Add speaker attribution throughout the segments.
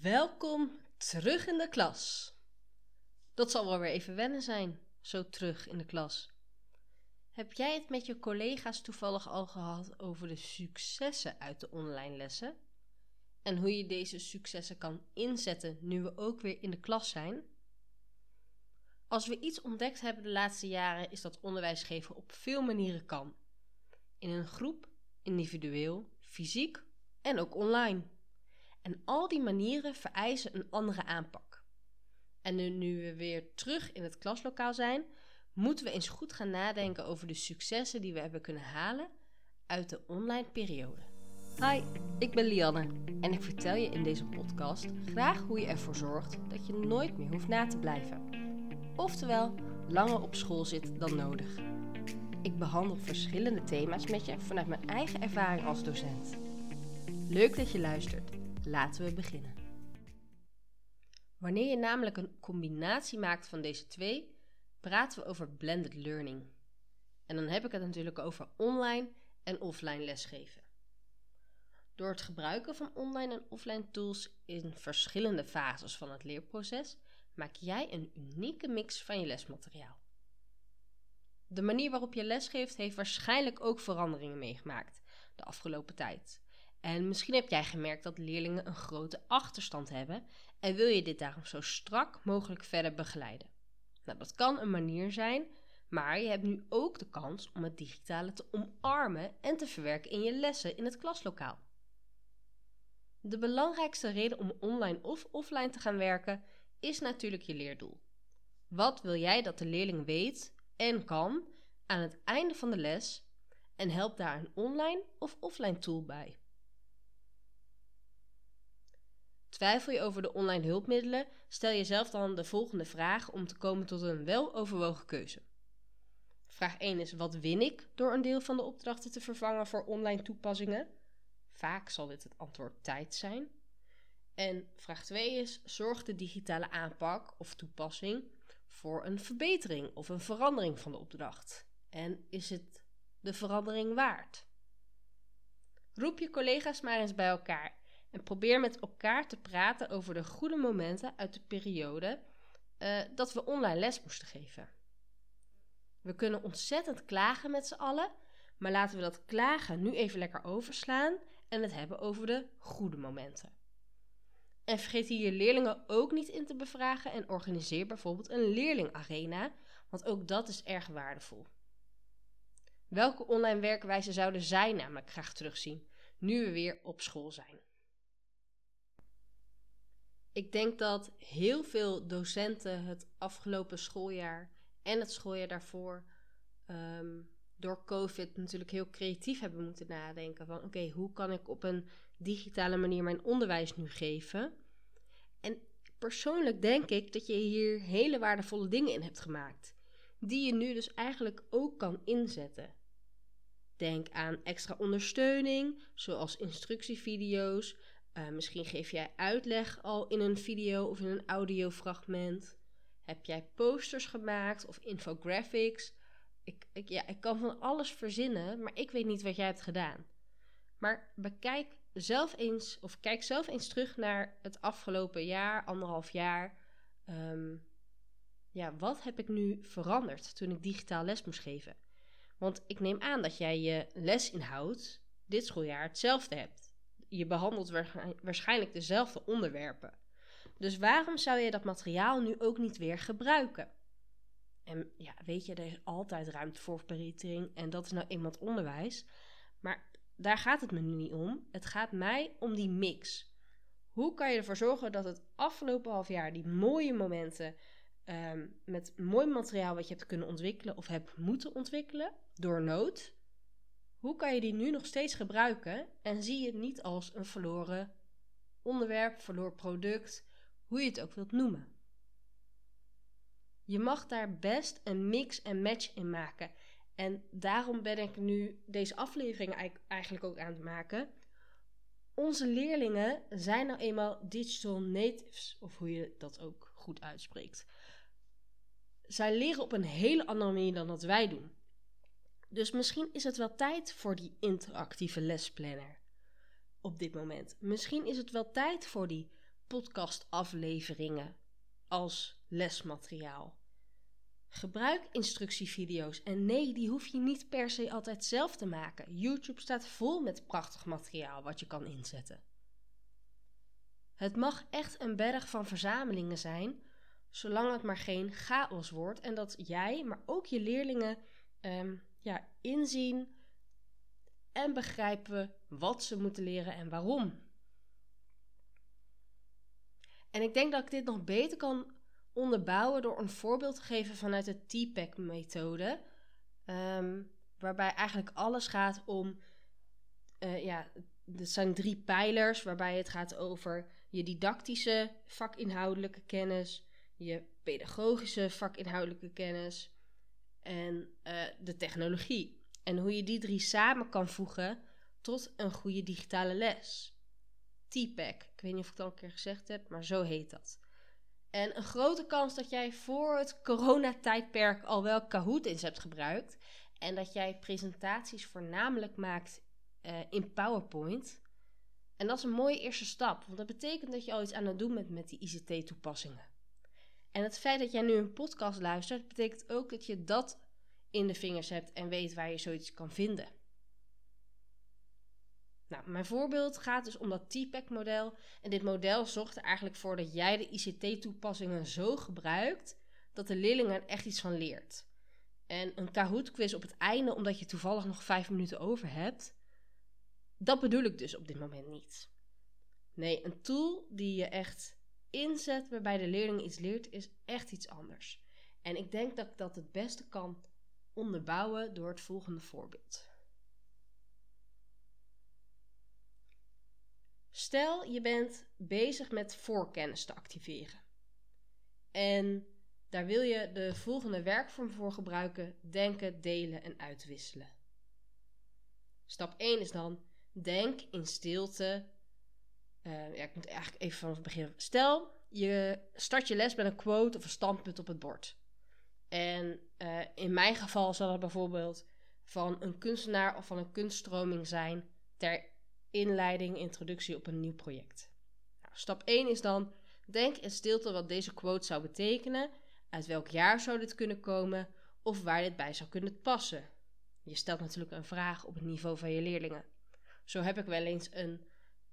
Speaker 1: Welkom terug in de klas. Dat zal wel weer even wennen zijn, zo terug in de klas. Heb jij het met je collega's toevallig al gehad over de successen uit de online lessen? En hoe je deze successen kan inzetten nu we ook weer in de klas zijn? Als we iets ontdekt hebben de laatste jaren, is dat onderwijs geven op veel manieren kan. In een groep, individueel, fysiek en ook online. En al die manieren vereisen een andere aanpak. En nu we weer terug in het klaslokaal zijn, moeten we eens goed gaan nadenken over de successen die we hebben kunnen halen uit de online periode. Hi, ik ben Lianne en ik vertel je in deze podcast graag hoe je ervoor zorgt dat je nooit meer hoeft na te blijven. Oftewel, langer op school zit dan nodig. Ik behandel verschillende thema's met je vanuit mijn eigen ervaring als docent. Leuk dat je luistert. Laten we beginnen. Wanneer je namelijk een combinatie maakt van deze twee, praten we over blended learning. En dan heb ik het natuurlijk over online en offline lesgeven. Door het gebruiken van online en offline tools in verschillende fases van het leerproces maak jij een unieke mix van je lesmateriaal. De manier waarop je lesgeeft heeft waarschijnlijk ook veranderingen meegemaakt de afgelopen tijd. En misschien heb jij gemerkt dat leerlingen een grote achterstand hebben en wil je dit daarom zo strak mogelijk verder begeleiden. Nou, dat kan een manier zijn, maar je hebt nu ook de kans om het digitale te omarmen en te verwerken in je lessen in het klaslokaal. De belangrijkste reden om online of offline te gaan werken is natuurlijk je leerdoel. Wat wil jij dat de leerling weet en kan aan het einde van de les en helpt daar een online of offline tool bij? Twijfel je over de online hulpmiddelen, stel jezelf dan de volgende vraag om te komen tot een weloverwogen keuze. Vraag 1 is: wat win ik door een deel van de opdrachten te vervangen voor online toepassingen? Vaak zal dit het antwoord tijd zijn. En vraag 2 is: zorgt de digitale aanpak of toepassing voor een verbetering of een verandering van de opdracht? En is het de verandering waard? Roep je collega's maar eens bij elkaar en probeer met elkaar te praten over de goede momenten uit de periode uh, dat we online les moesten geven. We kunnen ontzettend klagen met z'n allen, maar laten we dat klagen nu even lekker overslaan en het hebben over de goede momenten. En vergeet hier je leerlingen ook niet in te bevragen en organiseer bijvoorbeeld een leerlingarena, want ook dat is erg waardevol. Welke online werkwijzen zouden zij namelijk graag terugzien, nu we weer op school zijn? Ik denk dat heel veel docenten het afgelopen schooljaar en het schooljaar daarvoor ehm, door COVID natuurlijk heel creatief hebben moeten nadenken van oké, hoe kan ik op een digitale manier mijn onderwijs nu geven? En persoonlijk denk ik dat je hier hele waardevolle dingen in hebt gemaakt, die je nu dus eigenlijk ook kan inzetten. Denk aan extra ondersteuning, zoals instructievideo's, uh, misschien geef jij uitleg al in een video of in een audiofragment. Heb jij posters gemaakt of infographics? Ik, ik, ja, ik kan van alles verzinnen, maar ik weet niet wat jij hebt gedaan. Maar bekijk zelf eens, of kijk zelf eens terug naar het afgelopen jaar, anderhalf jaar. Um, ja, wat heb ik nu veranderd toen ik digitaal les moest geven? Want ik neem aan dat jij je lesinhoud dit schooljaar hetzelfde hebt je behandelt waarschijnlijk dezelfde onderwerpen. Dus waarom zou je dat materiaal nu ook niet weer gebruiken? En ja, weet je, er is altijd ruimte voor verbetering en dat is nou het onderwijs. Maar daar gaat het me nu niet om. Het gaat mij om die mix. Hoe kan je ervoor zorgen dat het afgelopen half jaar die mooie momenten um, met mooi materiaal wat je hebt kunnen ontwikkelen of hebt moeten ontwikkelen door nood, hoe kan je die nu nog steeds gebruiken en zie je het niet als een verloren onderwerp, verloren product, hoe je het ook wilt noemen? Je mag daar best een mix en match in maken. En daarom ben ik nu deze aflevering eigenlijk ook aan het maken. Onze leerlingen zijn nou eenmaal digital natives, of hoe je dat ook goed uitspreekt. Zij leren op een hele andere manier dan dat wij doen. Dus misschien is het wel tijd voor die interactieve lesplanner op dit moment. Misschien is het wel tijd voor die podcastafleveringen als lesmateriaal. Gebruik instructievideo's en nee, die hoef je niet per se altijd zelf te maken. YouTube staat vol met prachtig materiaal wat je kan inzetten. Het mag echt een berg van verzamelingen zijn, zolang het maar geen chaos wordt en dat jij, maar ook je leerlingen um, ja, inzien en begrijpen wat ze moeten leren en waarom. En ik denk dat ik dit nog beter kan onderbouwen door een voorbeeld te geven vanuit de TPEC-methode. Ehm, waarbij eigenlijk alles gaat om. Uh, ja, er zijn drie pijlers waarbij het gaat over je didactische vakinhoudelijke kennis, je pedagogische vakinhoudelijke kennis en uh, de technologie. En hoe je die drie samen kan voegen tot een goede digitale les. TPEC. Ik weet niet of ik het al een keer gezegd heb, maar zo heet dat. En een grote kans dat jij voor het coronatijdperk al wel Kahoot eens hebt gebruikt. En dat jij presentaties voornamelijk maakt uh, in PowerPoint. En dat is een mooie eerste stap, want dat betekent dat je al iets aan het doen bent met die ICT-toepassingen. En het feit dat jij nu een podcast luistert, betekent ook dat je dat in de vingers hebt en weet waar je zoiets kan vinden. Nou, mijn voorbeeld gaat dus om dat TPEC-model. En dit model zorgt er eigenlijk voor dat jij de ICT-toepassingen zo gebruikt dat de leerling er echt iets van leert. En een Kahoot-quiz op het einde, omdat je toevallig nog vijf minuten over hebt, dat bedoel ik dus op dit moment niet. Nee, een tool die je echt inzet waarbij de leerling iets leert, is echt iets anders. En ik denk dat ik dat het beste kan onderbouwen door het volgende voorbeeld. Stel je bent bezig met voorkennis te activeren. En daar wil je de volgende werkvorm voor gebruiken: denken, delen en uitwisselen. Stap 1 is dan denk in stilte. Uh, ja, ik moet eigenlijk even vanaf het begin. Stel, je start je les met een quote of een standpunt op het bord. En uh, in mijn geval zal het bijvoorbeeld van een kunstenaar of van een kunststroming zijn ter inleiding, introductie op een nieuw project. Nou, stap 1 is dan: denk in stilte wat deze quote zou betekenen, uit welk jaar zou dit kunnen komen of waar dit bij zou kunnen passen. Je stelt natuurlijk een vraag op het niveau van je leerlingen. Zo heb ik wel eens een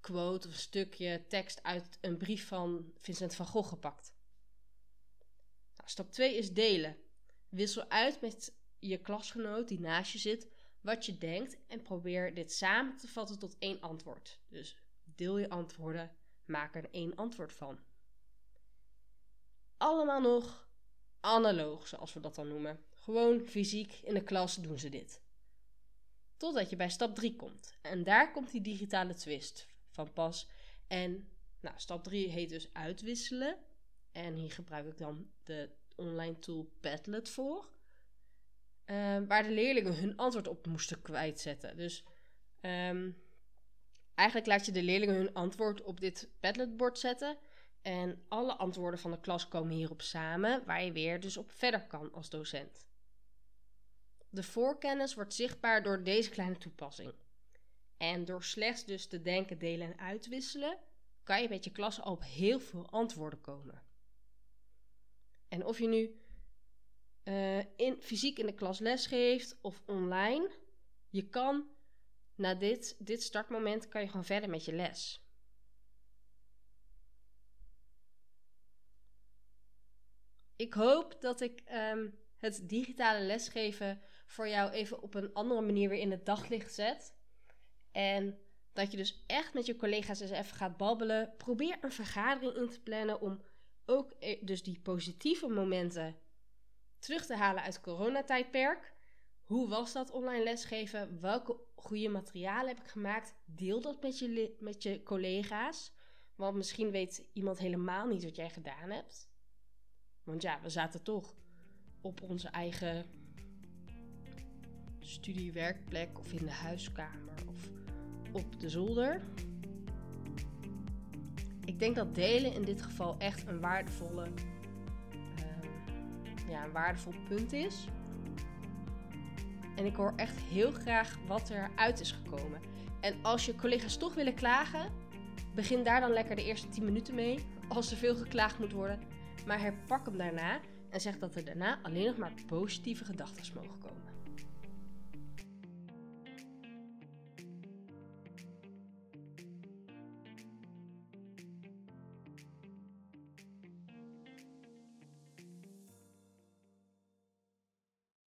Speaker 1: quote of een stukje tekst uit een brief van Vincent van Gogh gepakt. Nou, stap 2 is delen. Wissel uit met je klasgenoot die naast je zit wat je denkt en probeer dit samen te vatten tot één antwoord. Dus deel je antwoorden, maak er één antwoord van. Allemaal nog analoog, zoals we dat dan noemen. Gewoon fysiek in de klas doen ze dit. Totdat je bij stap 3 komt. En daar komt die digitale twist pas. En nou, stap 3 heet dus uitwisselen. En hier gebruik ik dan de online tool Padlet voor. Ehm, waar de leerlingen hun antwoord op moesten kwijtzetten. Dus um, eigenlijk laat je de leerlingen hun antwoord op dit Padletbord zetten. En alle antwoorden van de klas komen hierop samen, waar je weer dus op verder kan als docent. De voorkennis wordt zichtbaar door deze kleine toepassing. En door slechts dus te denken, delen en uitwisselen, kan je met je klas al op heel veel antwoorden komen. En of je nu uh, in, fysiek in de klas lesgeeft of online, je kan na dit, dit startmoment kan je gewoon verder met je les. Ik hoop dat ik um, het digitale lesgeven voor jou even op een andere manier weer in het daglicht zet. En dat je dus echt met je collega's eens even gaat babbelen. Probeer een vergadering in te plannen om ook eh, dus die positieve momenten terug te halen uit het coronatijdperk. Hoe was dat online lesgeven? Welke goede materialen heb ik gemaakt? Deel dat met je, met je collega's. Want misschien weet iemand helemaal niet wat jij gedaan hebt. Want ja, we zaten toch op onze eigen studiewerkplek of in de huiskamer of op de zolder. Ik denk dat delen in dit geval echt een waardevolle ja, een waardevol punt is. En ik hoor echt heel graag wat er uit is gekomen. En als je collega's toch willen klagen, Begin daar dan lekker de eerste 10 minuten mee, als er veel geklaagd moet worden. Maar herpak hem daarna en zeg dat er daarna alleen nog maar positieve gedachten mogen komen.